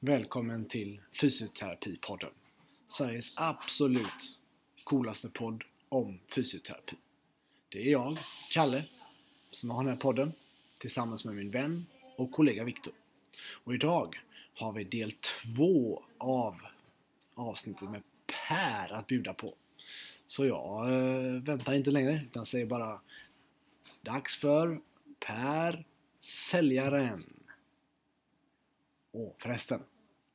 Välkommen till Fysioterapipodden. Sveriges absolut coolaste podd om fysioterapi. Det är jag, Kalle, som har den här podden tillsammans med min vän och kollega Viktor. Och idag har vi del två av avsnittet med Per att bjuda på. Så jag äh, väntar inte längre utan säger bara Dags för Per Säljaren. Och förresten,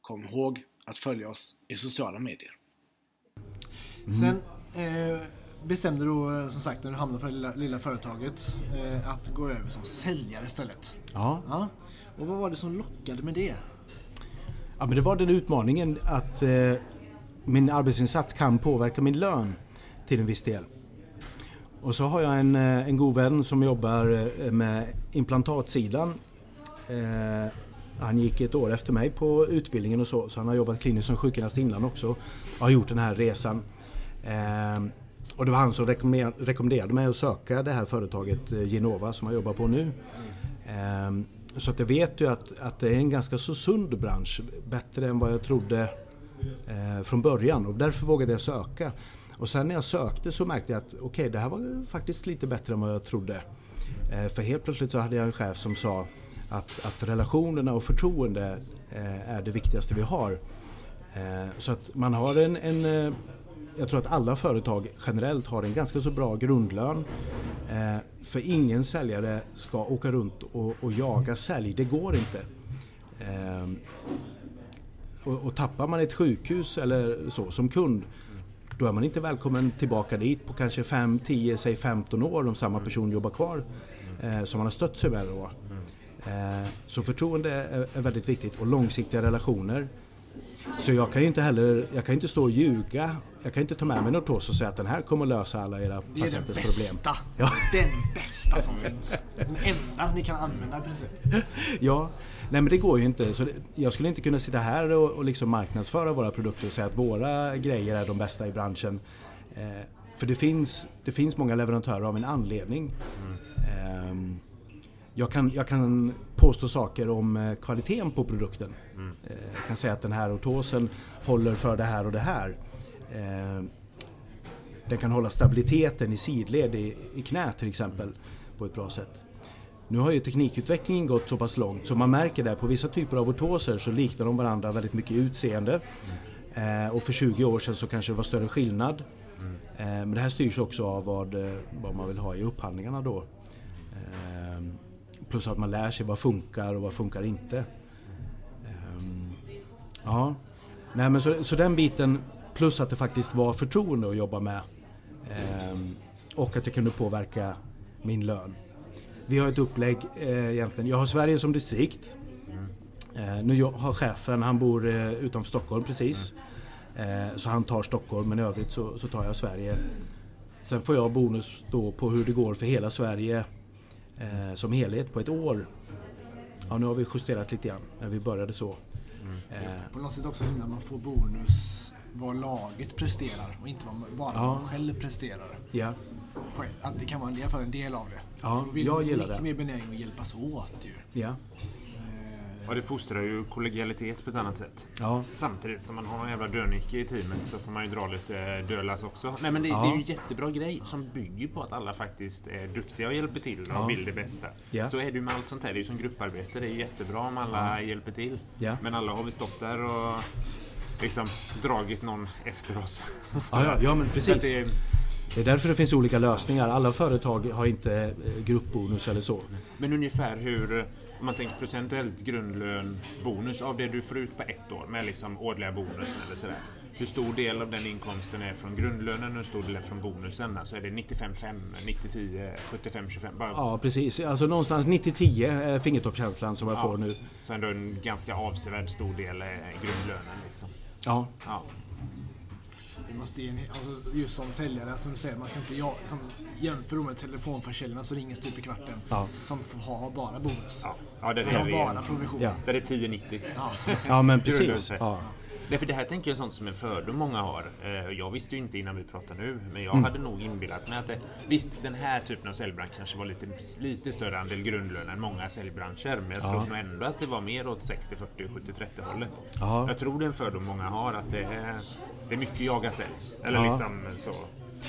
kom ihåg att följa oss i sociala medier. Mm. Sen eh, bestämde du eh, som sagt när du hamnade på det lilla, lilla företaget eh, att gå över som säljare istället. Ja. ja. Och vad var det som lockade med det? Ja, men det var den utmaningen att eh, min arbetsinsats kan påverka min lön till en viss del. Och så har jag en, eh, en god vän som jobbar eh, med implantatsidan. Han gick ett år efter mig på utbildningen och så, så han har jobbat kliniskt som sjukgymnast innan också. Och har gjort den här resan. Eh, och det var han som rekommenderade mig att söka det här företaget eh, Genova som jag jobbar på nu. Eh, så att jag vet ju att, att det är en ganska så sund bransch. Bättre än vad jag trodde eh, från början och därför vågade jag söka. Och sen när jag sökte så märkte jag att okej, okay, det här var faktiskt lite bättre än vad jag trodde. Eh, för helt plötsligt så hade jag en chef som sa att, att relationerna och förtroende eh, är det viktigaste vi har. Eh, så att man har en, en eh, jag tror att alla företag generellt har en ganska så bra grundlön. För ingen säljare ska åka runt och, och jaga sälj, det går inte. Och, och tappar man ett sjukhus eller så som kund då är man inte välkommen tillbaka dit på kanske 5, 10, säg 15 år om samma person jobbar kvar som man har stött sig med. Då. Eh, så förtroende är, väldigt viktigt och långsiktiga relationer. Så jag kan ju inte heller, jag kan inte stå och ljuga. Jag kan inte ta med mig något och säga att den här kommer att lösa alla era patienters problem. Det är den bästa! Ja. Den bästa som finns. Den enda ni kan använda i princip. Ja, nej men det går ju inte. Så det, jag skulle inte kunna sitta här och, och liksom marknadsföra våra produkter och säga att våra grejer är de bästa i branschen. Eh, för det finns, det finns många leverantörer av en anledning. Mm. Eh, jag kan, jag kan påstå saker om eh, kvaliteten på produkten. Mm. Eh, jag kan säga att den här ortosen håller för det här och det här. Eh, den kan hålla stabiliteten i sidled i, i knät till exempel på ett bra sätt. Nu har ju teknikutvecklingen gått så pass långt så man märker det på vissa typer av ortoser så liknar de varandra väldigt mycket utseende. Mm. och för 20 år sedan så kanske det var större skillnad. Mm. men det här styrs också av vad, vad man vill ha i upphandlingarna då. Plus att man lär sig vad funkar och vad funkar inte. Um, ja, Nej, men så, så den biten plus att det faktiskt var förtroende att jobba med. Um, och att jag kunde påverka min lön. Vi har ett upplägg eh, egentligen. Jag har Sverige som distrikt. Mm. Eh, nu har chefen, han bor eh, utanför Stockholm precis. Mm. Eh, så han tar Stockholm men i övrigt så, så, tar jag Sverige. Sen får jag bonus då på hur det går för hela Sverige eh, som helhet på ett år. Ja, nu har vi justerat lite grann, men vi började så. Mm. Eh, på något sätt också himla man får bonus vad laget presterar och inte vad bara ja. man själv presterar. Ja. Att det kan vara i alla fall en del av det. Ja, jag gillar det. Mycket mer benägen att hjälpas åt ju. Ja. Ja, det fostrar ju kollegialitet på ett annat sätt. Ja. Samtidigt som man har någon jävla dönicke i teamet så får man ju dra lite dödlass också. Nej men det, ja. det, är ju en jättebra grej som bygger på att alla faktiskt är duktiga och hjälper till och ja. vill det bästa. Ja. Så är det ju med allt sånt här. Det är ju som grupparbete. Det är jättebra om alla hjälper till. Men alla har vi stått där och liksom dragit någon efter oss. ja, ja, men precis. Det, är därför det finns olika lösningar. Alla företag har inte eh, gruppbonus eller så. Men ungefär hur man tänker procentuellt grundlön, bonus av det du får ut på ett år med liksom årliga bonusen eller sådär. Hur stor del av den inkomsten är från grundlönen och hur stor del är från bonusen? Alltså är det 95-5, 90-10, 75-25? Bara... Ja precis, alltså någonstans 90-10 är fingertoppskänslan som jag ja. får nu. Så ändå en ganska avsevärd stor del är grundlönen liksom. Ja. ja. Måste ge en, alltså just som säljare, som du säger, man ska inte ja, som jämför med telefonförsäljarna som ringer stup i kvarten. Ja. Som har bara bonus. Ja, ja det är har bara provision. Ja. Där är 10,90. Ja. ja, men precis. Ja. Därför det här tänker jag är sånt som en fördom många har. Eh, jag visste ju inte innan vi pratade nu, men jag mm. hade nog inbillat mig att det, visst, den här typen av säljbransch kanske var lite, lite större andel grundlön än många säljbranscher, men jag ja. tror nog ändå att det var mer åt 60, 40, 70, 30 hållet. Ja. Jag tror det är en fördom många har att det är, det är mycket jaga sälj. Eller ja. liksom så.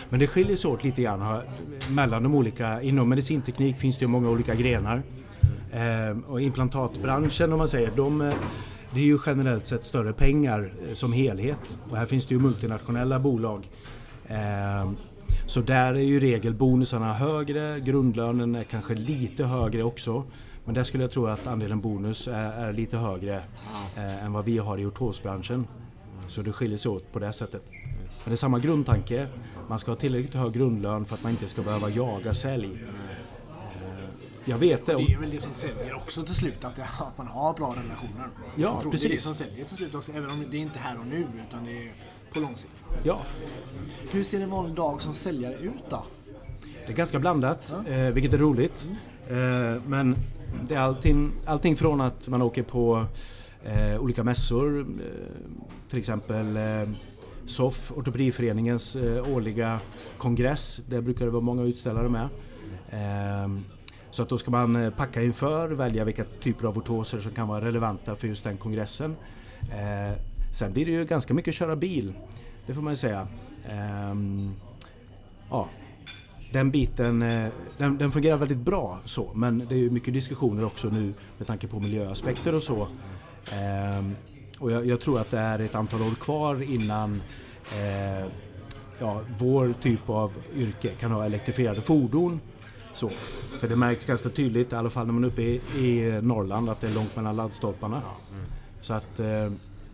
Men det skiljer sig åt lite grann mellan de olika. Inom medicinteknik finns det ju många olika grenar. Eh, och implantatbranschen om man säger, de, eh, det är ju generellt sett större pengar eh, som helhet. Och här finns det ju multinationella bolag. Eh, så där är ju i regel bonusarna högre, grundlönen är kanske lite högre också. Men där skulle jag tro att andelen bonus är, är lite högre eh, än vad vi har i ortosbranschen. Så det skiljer sig åt på det sättet. Men det är samma grundtanke. Man ska ha tillräckligt hög grundlön för att man inte ska behöva jaga sälj. Jag vet det. Det är väl det som säljer också till slut, att, att man har bra relationer. Ja, precis. Det är det som säljer till slut också, även om det är inte här och nu, utan det är på lång sikt. Ja. Hur ser en vanlig dag som säljare ut då? Det är ganska blandat, ja. eh, vilket är roligt. Mm. Eh, men det är allting, allting från att man åker på eh, olika mässor, eh, till exempel SOF, Ortopediföreningens årliga kongress. Där brukar det vara många utställare med. Så att då ska man eh, packa inför, välja vilka typer av ortoser som kan vara relevanta för just den kongressen. Eh, sen blir det ju ganska mycket köra bil, det får man ju säga. Eh, ja, den biten eh, den, den, fungerar väldigt bra så men det är ju mycket diskussioner också nu med tanke på miljöaspekter och så. Ehm, och jag, jag, tror att det är ett antal år kvar innan eh, ja, vår typ av yrke kan ha elektrifierade fordon. Så. För det märks ganska tydligt, i alla fall när man är uppe i, i Norrland, att det är långt mellan laddstolparna. Mm. Så att eh,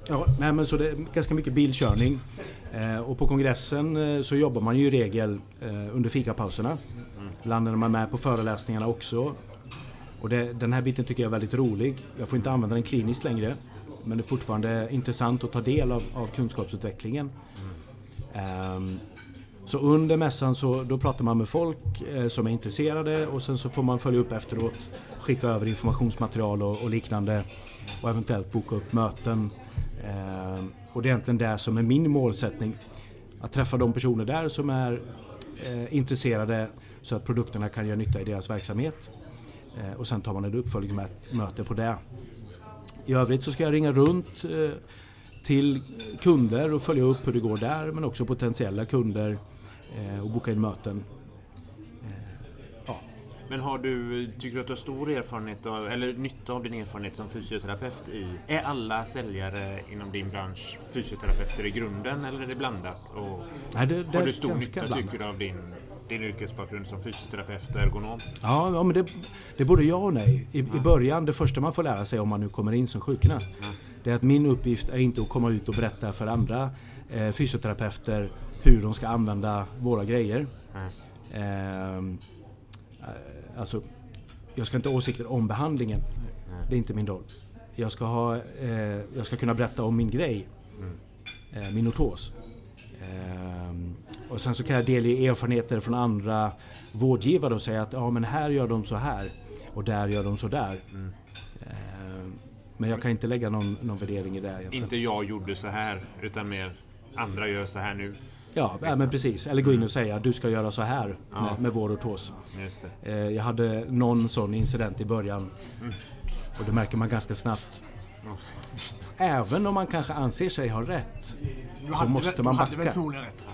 Ja, nej, men så det är ganska mycket bilkörning. Eh, och på kongressen eh, så jobbar man ju i regel eh, under fikapauserna. Mm. Ibland är man med på föreläsningarna också. Och det, den här biten tycker jag är väldigt rolig. Jag får inte använda den kliniskt längre. Men det är fortfarande intressant att ta del av, av kunskapsutvecklingen. Mm. Så under mässan så då pratar man med folk eh, som är intresserade och sen så får man följa upp efteråt. Skicka över informationsmaterial och, och liknande. Och eventuellt boka upp möten. Eh, och det är egentligen det som är min målsättning. Att träffa de personer där som är eh, intresserade så att produkterna kan göra nytta i deras verksamhet. Eh, och sen tar man ett uppföljningsmöte på det. I övrigt så ska jag ringa runt eh, till kunder och följa upp hur det går där men också potentiella kunder och boka in möten. Men har du, tycker du att du har stor erfarenhet av, eller nytta av din erfarenhet som fysioterapeut i... Är alla säljare inom din bransch fysioterapeuter i grunden eller är det blandat? Och Nej, det, det har du stor nytta blandat. tycker du av din, din yrkesbakgrund som fysioterapeut och ergonom? Ja, ja men det, det både ja och nej. I, ja. I början, det första man får lära sig om man nu kommer in som sjukgymnast, ja. det är att min uppgift är inte att komma ut och berätta för andra eh, fysioterapeuter hur de ska använda våra grejer. Eh, Alltså, jag ska inte ha åsikter om behandlingen. Det är inte min roll. Jag ska, ha, eh, jag ska kunna berätta om min grej. Mm. Eh, min ortos. Eh, och sen så kan jag delge erfarenheter från andra vårdgivare och säga att ja, men här gör de så här och där gör de så där. Mm. Eh, men jag kan inte lägga någon, någon värdering i det. Egentligen. Inte jag gjorde så här utan mer andra gör så här nu. Ja, ja, men precis. Eller gå in och säga att du ska göra så här ja. med, med vår ortos. Eh, jag hade någon sån incident i början. Mm. Och det märker man ganska snabbt. Oh. Även om man kanske anser sig ha rätt. Du så måste väl, man backa. Du hade väl förmodligen rätt?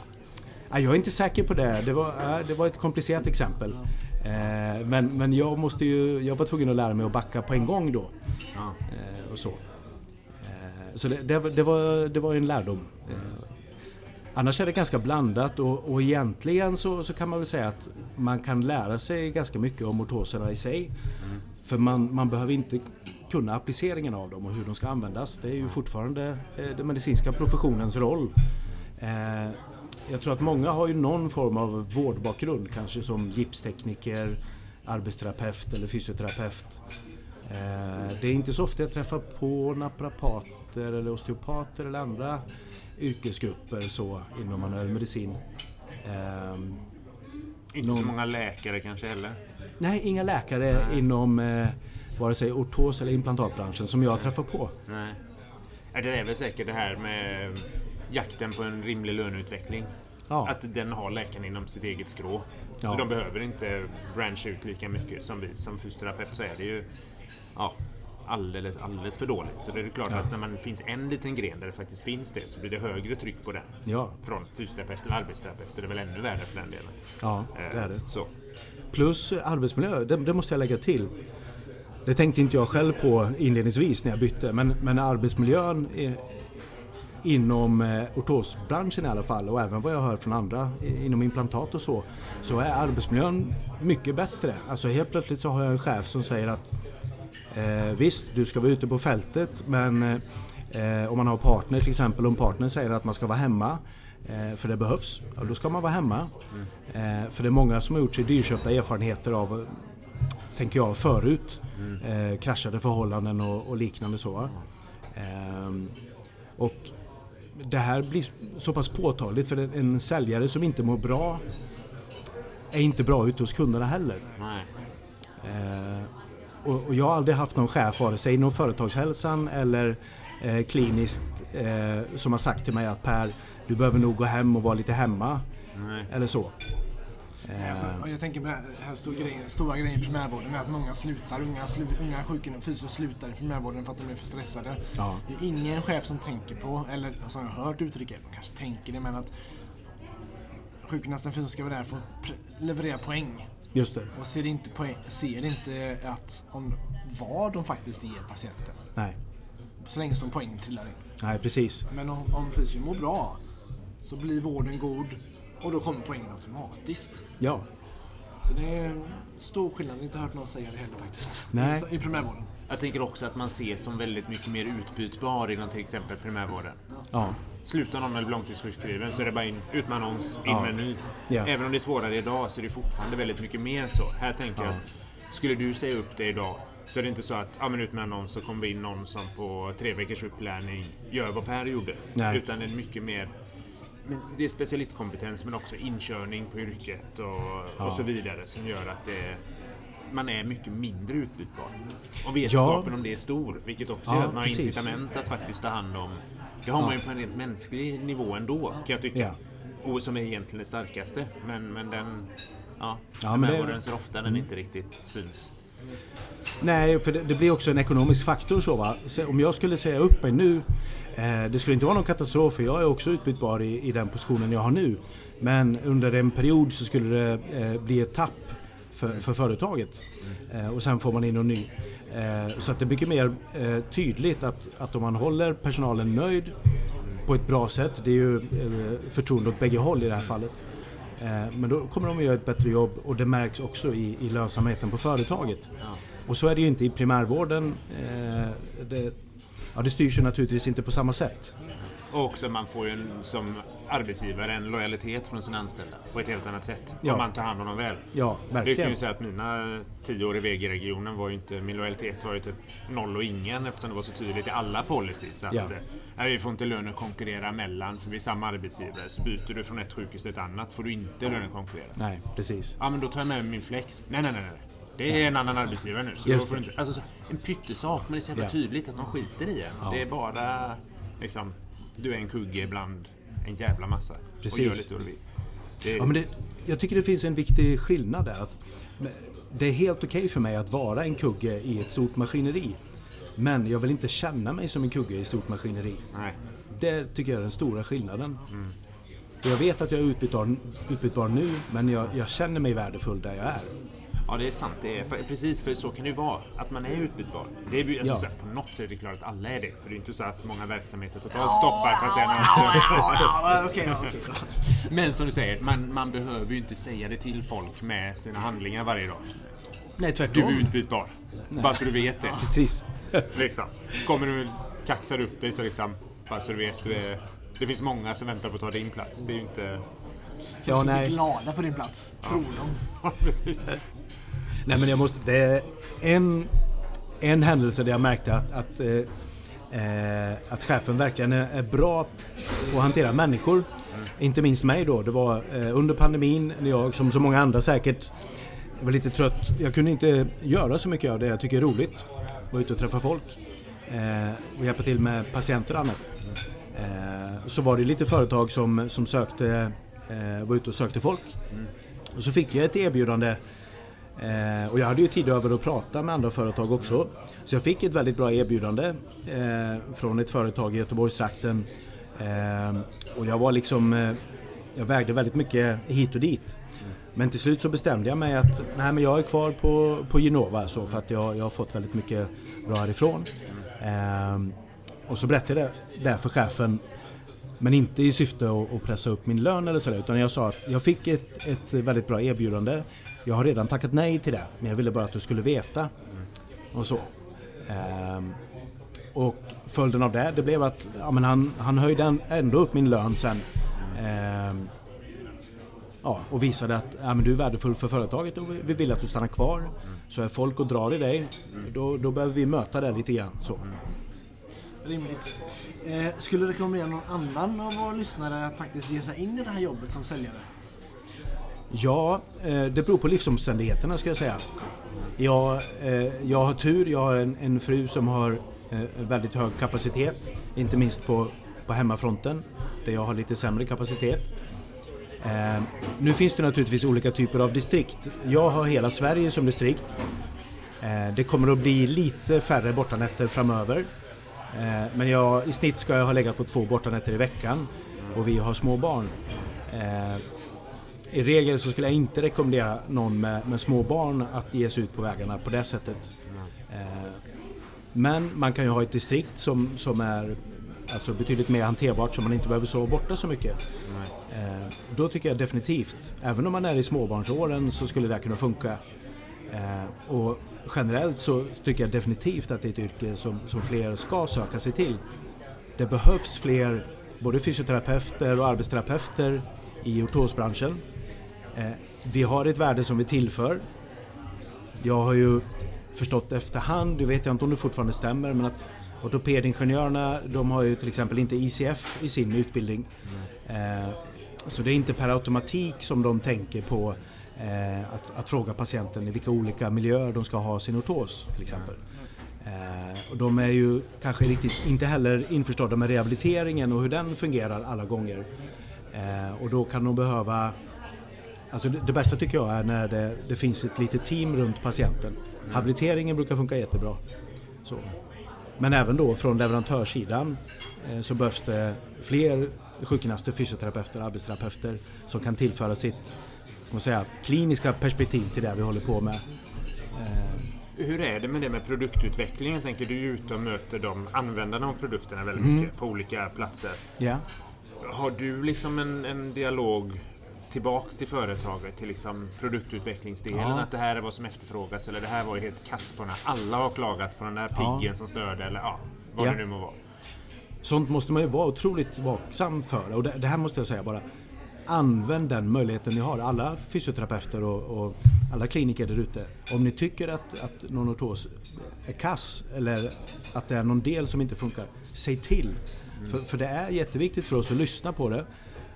jag är inte säker på det. Det var, det var ett komplicerat exempel. Eh, men, men jag, måste ju, jag var tvungen att lära mig att backa på en gång då. Ja. Eh, och så så det, det, det, var, det var en lärdom. Annars är det ganska blandat och, och egentligen så, så kan man väl säga att man kan lära sig ganska mycket om ortoserna i sig. Mm. För man, man behöver inte kunna appliceringen av dem och hur de ska användas. Det är ju fortfarande eh, den medicinska professionens roll. Eh, jag tror att många har ju någon form av vårdbakgrund, kanske som gipstekniker, arbetsterapeut eller fysioterapeut. Eh, det är inte så ofta jag träffar på naprapater eller osteopater eller andra yrkesgrupper så inom manuell medicin. Um, inte någon... så många läkare kanske heller? Nej, inga läkare Nej. inom eh, vare sig ortos eller implantatbranschen som jag träffar på. Nej. Det är väl säkert det här med jakten på en rimlig löneutveckling. Ja. Att den har läkaren inom sitt eget skrå. Ja. de behöver inte branscha ut lika mycket som vi. Som fysioterapeut så är det ju ja, alldeles, alldeles för dåligt. Så det är klart ja. att när man finns en liten gren där det faktiskt finns det så blir det högre tryck på den. Ja. Från fysioterapeut eller arbetsterapeut. Det är väl ännu värre för den delen. Ja, det är det. Så. Plus arbetsmiljö, det, det, måste jag lägga till. Det tänkte inte jag själv på inledningsvis när jag bytte, men, men arbetsmiljön är, inom eh, ortosbranschen i alla fall och även vad jag hör från andra inom implantat och så, så är arbetsmiljön mycket bättre. Alltså helt plötsligt så har jag en chef som säger att eh, visst, du ska vara ute på fältet men eh, om man har partner till exempel, om partnern säger att man ska vara hemma eh, för det behövs, ja, då ska man vara hemma. Mm. Eh, för det är många som har gjort sig dyrköpta erfarenheter av, tänker jag, förut. Mm. Eh, kraschade förhållanden och, och liknande så. Mm. och det här blir så pass påtagligt för en säljare som inte mår bra är inte bra ute hos kunderna heller. Eh, och, och, jag har aldrig haft någon chef, vare sig inom företagshälsan eller eh, kliniskt, eh, som har sagt till mig att Per, du behöver nog gå hem och vara lite hemma. Nej. Eller så. Alltså, jag tänker på den här stora grejen, stora grejen i primärvården är att många slutar. Unga, slu, unga sjukhus slutar i primärvården för att de är för stressade. Ja. Det är ingen chef som tänker på, eller som jag har hört uttrycket, de kanske tänker det, men att sjukgymnasten ska vara där för att leverera poäng. Just det. Och ser inte, poäng, ser inte att om vad de faktiskt ger patienten. Nej. Så länge som poängen trillar in. Nej, precis. Men om, om fysion mår bra så blir vården god och då kommer poängen automatiskt. Ja. Så det är stor skillnad. Jag har inte hört någon säga det heller faktiskt. Nej. I primärvården. Jag tänker också att man ses som väldigt mycket mer utbytbar inom till exempel primärvården. Ja. Slutar någon med långtidssjukskriven så är det bara in, ut med annons, in ja. med en ny. Ja. Även om det är svårare idag så är det fortfarande väldigt mycket mer så. Här tänker ja. jag, skulle du säga upp det idag så är det inte så att ja, men ut med annons så kommer vi in någon som på tre veckors upplärning gör vad Per gjorde. Nej. Utan en mycket mer det är specialistkompetens men också inkörning på yrket och, ja. och så vidare som gör att det, man är mycket mindre utbytbar. Och vetskapen ja. om det är stor, vilket också ja, gör att man har incitament att faktiskt ta hand om... Det har man ju på en rent mänsklig nivå ändå, kan jag tycka. Och som är egentligen det starkaste. Men, men den... Ja, ja men det... ser ofta den mm. inte riktigt syns. Nej, för det, det, blir också en ekonomisk faktor så va. Om jag skulle säga upp mig nu Eh, det skulle inte vara någon katastrof för jag är också utbytbar i, i den positionen jag har nu. Men under en period så skulle det eh, bli ett tapp för, för företaget. Eh, och sen får man in någon ny. Så att det är mycket mer tydligt att, att om man håller personalen nöjd på ett bra sätt, det är ju förtroende åt bägge håll i det här fallet. Men då kommer de att göra ett bättre jobb och det märks också i, i lönsamheten på företaget. Och så är det ju inte i primärvården. Det, Ja, det styrs ju naturligtvis inte på samma sätt. Och också man får ju en, som arbetsgivare en lojalitet från sina anställda på ett helt annat sätt. Ja. Om man tar hand om dem väl. Ja, verkligen. Det kan ju säga att mina tio år i VG-regionen var ju inte, min lojalitet var ju typ noll och ingen eftersom det var så tydligt i alla policies. Att, ja. äh, vi får inte lönekonkurrera mellan för vi är samma arbetsgivare. Så byter du från ett sjukhus till ett annat får du inte lönekonkurrera. Nej, precis. Ja, men då tar jag med min flex. Nej, nej, nej. nej. Det är en annan arbetsgivare nu. Så Just då inte, alltså, en pyttesak, men det är så jävla tydligt att de skiter i en. Ja. Det är bara liksom, du är en kugge bland en jävla massa. Precis. Och gör lite vad du vill. Det... Ja, men det, jag tycker det finns en viktig skillnad där. Att det är helt okej okay för mig att vara en kugge i ett stort maskineri. Men jag vill inte känna mig som en kugge i ett stort maskineri. Nej. Det tycker jag är den stora skillnaden. Mm. Jag vet att jag är utbytbar, utbytbar nu, men jag, jag känner mig värdefull där jag är. Ja, det är sant. Det är, för, precis, för så kan det ju vara. Att man är utbytbar. Det är, alltså, ja. så på något sätt är det klart att alla är det. För det är inte så att många verksamheter totalt stoppar för att den anställd... Men som du säger, man, man behöver ju inte säga det till folk med sina handlingar varje dag. Nej, tvärtom. Du är utbytbar. Nej. Bara så du vet det. Precis. liksom. Kommer du kaxar upp dig så liksom, bara så du vet. Det, det finns många som väntar på att ta din plats. Det är ju inte... Ja, nej. bli glada för din plats, ja. tror de. Ja, precis. Nej men jag måste... Det är en, en händelse där jag märkte att, att, eh, eh, att chefen verkligen är, bra på att hantera människor. Mm. Inte minst mig då. Det var eh, under pandemin när jag, som så många andra säkert, var lite trött. Jag kunde inte göra så mycket av det jag tycker är roligt. Vara ute och träffa folk. eh, och hjälpa till med patienter och annat. Eh, så var det lite företag som, som sökte, eh, Eh, var ute och sökte folk. Och så fick jag ett erbjudande eh, och jag hade ju tid över att prata med andra företag också. Så jag fick ett väldigt bra erbjudande eh, från ett företag i Göteborgstrakten. Eh, och jag var liksom, eh, jag vägde väldigt mycket hit och dit. Men till slut så bestämde jag mig att nej, men jag är kvar på, på Genova så för att jag, jag har fått väldigt mycket bra härifrån. Ehm, och så berättade jag det för chefen men inte i syfte att, pressa upp min lön eller sådär utan jag sa att jag fick ett, ett väldigt bra erbjudande. Jag har redan tackat nej till det men jag ville bara att du skulle veta. Och så. Ehm, och följden av det, det blev att ja, men han, han höjde ändå upp min lön sen. Ehm, ja, och visade att ja, men du är värdefull för företaget och vi vill att du stannar kvar. Mm. Så är folk och drar i dig, då, då behöver vi möta det lite grann. Så. Rimligt. Eh, skulle du rekommendera någon annan av våra lyssnare att faktiskt ge sig in i det här jobbet som säljare? Ja, eh, det beror på livsomständigheterna ska jag säga. Jag, eh, jag har tur, jag har en, en fru som har eh, väldigt hög kapacitet. Inte minst på, på hemmafronten där jag har lite sämre kapacitet. Eh, nu finns det naturligtvis olika typer av distrikt. Jag har hela Sverige som distrikt. Eh, det kommer att bli lite färre bortanätter framöver. Eh, men jag, i snitt ska jag ha legat på två bortanätter i veckan och vi har små barn. Eh, I regel så skulle jag inte rekommendera någon med, med små barn att ge sig ut på vägarna på det sättet. Eh, men man kan ju ha ett distrikt som, som är alltså betydligt mer hanterbart så man inte behöver sova borta så mycket. Eh, då tycker jag definitivt, även om man är i småbarnsåren så skulle det kunna funka. Eh, och generellt så tycker jag definitivt att det är ett yrke som, som fler ska söka sig till. Det behövs fler både fysioterapeuter och arbetsterapeuter i ortosbranschen. Eh, vi har ett värde som vi tillför. Jag har ju förstått efterhand, det vet jag inte om det fortfarande stämmer, men att ortopedingenjörerna de har ju till exempel inte ICF i sin utbildning. Mm. Så det är inte per automatik som de tänker på eh, att, att, fråga patienten i vilka olika miljöer de ska ha sin ortos till exempel. Eh, och de är ju kanske riktigt inte heller införstådda med rehabiliteringen och hur den fungerar alla gånger. Eh, och då kan de behöva Alltså det, det, bästa tycker jag är när det, det finns ett litet team runt patienten. Habiliteringen brukar funka jättebra. Så. Men även då från leverantörssidan eh, så behövs det fler sjukgymnaster, fysioterapeuter, arbetsterapeuter som kan tillföra sitt man säga, kliniska perspektiv till det vi håller på med. Eh, Hur är det med det med produktutveckling? Jag tänker du är ute och möter de användarna av produkterna väldigt mm. mycket på olika platser. Ja. Har du liksom en, en dialog tillbaks till företaget, till liksom produktutvecklingsdelen. Ja. Att det här är vad som efterfrågas eller det här var ju helt kast på när alla har klagat på den där piggen ja. som störde eller ja, vad ja. det nu må vara. Sånt måste man ju vara otroligt vaksam för. Och det, det, här måste jag säga bara. Använd den möjligheten ni har, alla fysioterapeuter och, och alla kliniker där ute. Om ni tycker att, att någon ortos är kass eller att det är någon del som inte funkar, säg till. Mm. För, för det är jätteviktigt för oss att lyssna på det.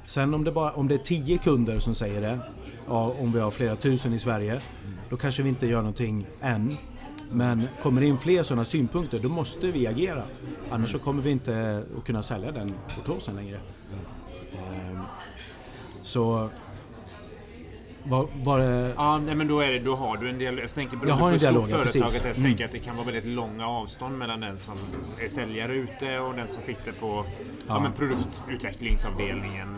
Sen om det, bara, om det är tio kunder som säger det, ja, om vi har flera tusen i Sverige, mm. då kanske vi inte gör någonting än. Men kommer det in fler sådana synpunkter då måste vi agera. Annars så kommer vi inte att kunna sälja den ortosen längre. Ehm, så var, var det... Ja, nej, men då, är det, då har du en dialog. Jag tänker beroende på hur stort företaget ja, jag tänker mm. att det kan vara väldigt långa avstånd mellan den som är säljare ute och den som sitter på ja. ja men produktutvecklingsavdelningen.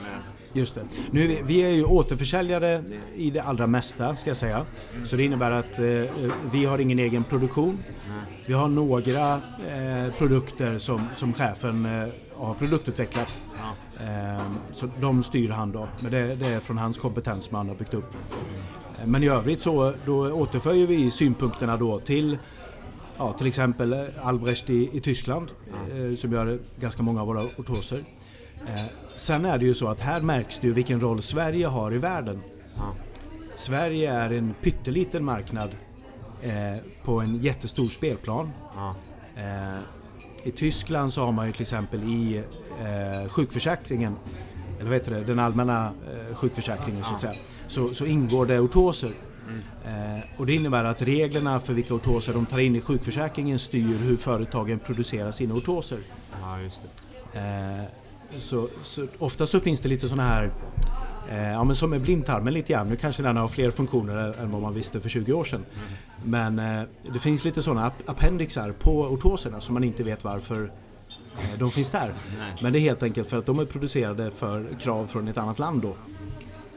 Just det. Nu vi, är ju återförsäljare i det allra mesta ska jag säga. Mm. Så det innebär att eh, vi har ingen egen produktion. Mm. Vi har några eh, produkter som, som chefen eh, har produktutvecklat. Ja. Eh, så de styr han då. Men det, det, är från hans kompetens som han har byggt upp. Mm. Men i övrigt så då återför vi synpunkterna då till ja, till exempel Albrecht i, i Tyskland eh, som gör ganska många av våra ortoser. Eh, sen är det ju så att här märks det ju vilken roll Sverige har i världen. Ja. Sverige är en pytteliten marknad eh, på en jättestor spelplan. Ja. Eh, I Tyskland så har man ju till exempel i eh, sjukförsäkringen, eller vad heter det, den allmänna eh, sjukförsäkringen så att säga, så, så ingår det ortoser. Mm. Eh, och det innebär att reglerna för vilka ortoser de tar in i sjukförsäkringen styr hur företagen producerar sina ortoser. Ja, just det. Eh, så, så ofta så finns det lite sådana här ja, men som med blindtarmen lite grann. Nu kanske den har fler funktioner än vad man visste för 20 år sedan. Mm. Men eh, det finns lite sådana appendixar på ortoserna som man inte vet varför eh, de finns där. Nej. Men det är helt enkelt för att de är producerade för krav från ett annat land då.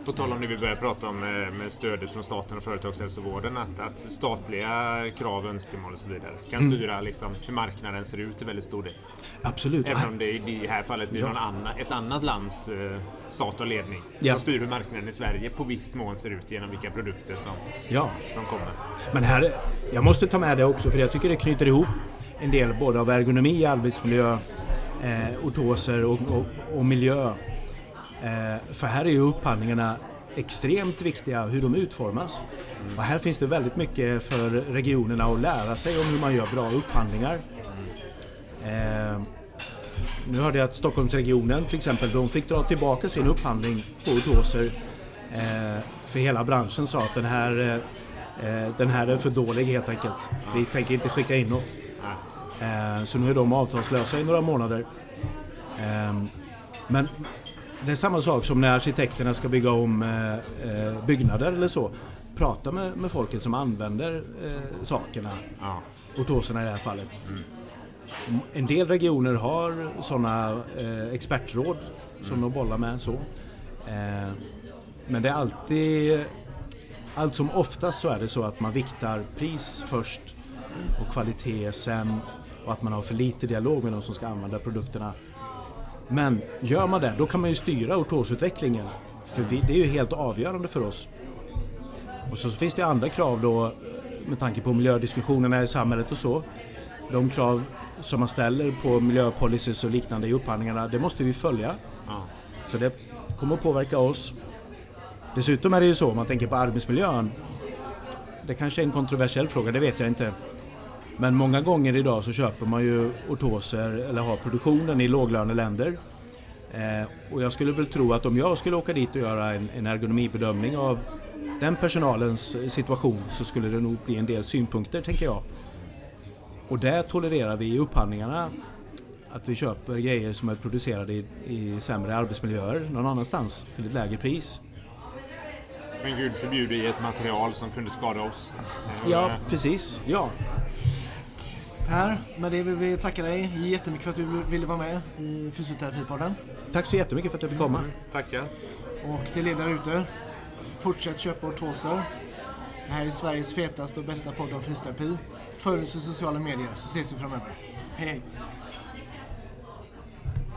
På tal om det vi började prata om med, stödet från staten och företagshälsovården. Att, att statliga krav, önskemål och så vidare kan mm. styra liksom, hur marknaden ser ut till väldigt stor del. Absolut. Även om det i det här fallet blir ja. annan, ett annat lands eh, stat och ledning ja. som styr hur marknaden i Sverige på visst mån ser ut genom vilka produkter som, ja. som kommer. Men här, jag måste ta med det också för jag tycker det knyter ihop en del både av ergonomi, arbetsmiljö, eh, ortoser och, och, och miljö Eh, för här är ju upphandlingarna extremt viktiga hur de utformas. Och här finns det väldigt mycket för regionerna att lära sig om hur man gör bra upphandlingar. Eh, nu hörde jag att Stockholmsregionen till exempel, de fick dra tillbaka sin upphandling på Doser. Eh, för hela branschen sa att den här, eh, eh, den här är för dålig helt enkelt. Vi tänker inte skicka in något. Så nu är de avtalslösa i några månader. Men det är samma sak som när arkitekterna ska bygga om eh, eh, byggnader eller så. Prata med, med folket som använder eh, sakerna. Ja. Ortoserna i det här fallet. Mm. En del regioner har sådana eh, expertråd som mm. de bollar med. så. Eh, men det är alltid... Allt som oftast så är det så att man viktar pris först och kvalitet sen och att man har för lite dialog med de som ska använda produkterna men gör man det, då kan man ju styra ortosutvecklingen. För vi, det är ju helt avgörande för oss. Och så finns det andra krav då med tanke på miljödiskussionerna i samhället och så. De krav som man ställer på miljöpolicies och liknande i upphandlingarna, det måste vi följa. Ja. För det kommer att påverka oss. Dessutom är det ju så om man tänker på arbetsmiljön. Det kanske är en kontroversiell fråga, det vet jag inte. Men många gånger idag så köper man ju ortoser eller har produktionen i låglöneländer. Eh, och jag skulle väl tro att om jag skulle åka dit och göra en, en ergonomibedömning av den personalens situation så skulle det nog bli en del synpunkter tänker jag. Och där tolererar vi i upphandlingarna att vi köper grejer som är producerade i, i sämre arbetsmiljöer någon annanstans till ett lägre pris. Men gud förbjude i ett material som kunde skada oss. Ja, precis. Ja. Per, med det vill vi tacka dig jättemycket för att du ville vara med i Fysioterapipodden. Tack så jättemycket för att jag fick komma. Mm, tackar. Och till er där ute, fortsätt köpa ortoser. Det här är Sveriges fetaste och bästa podd om fysioterapi. Följ oss i sociala medier så ses vi framöver. Hej hej!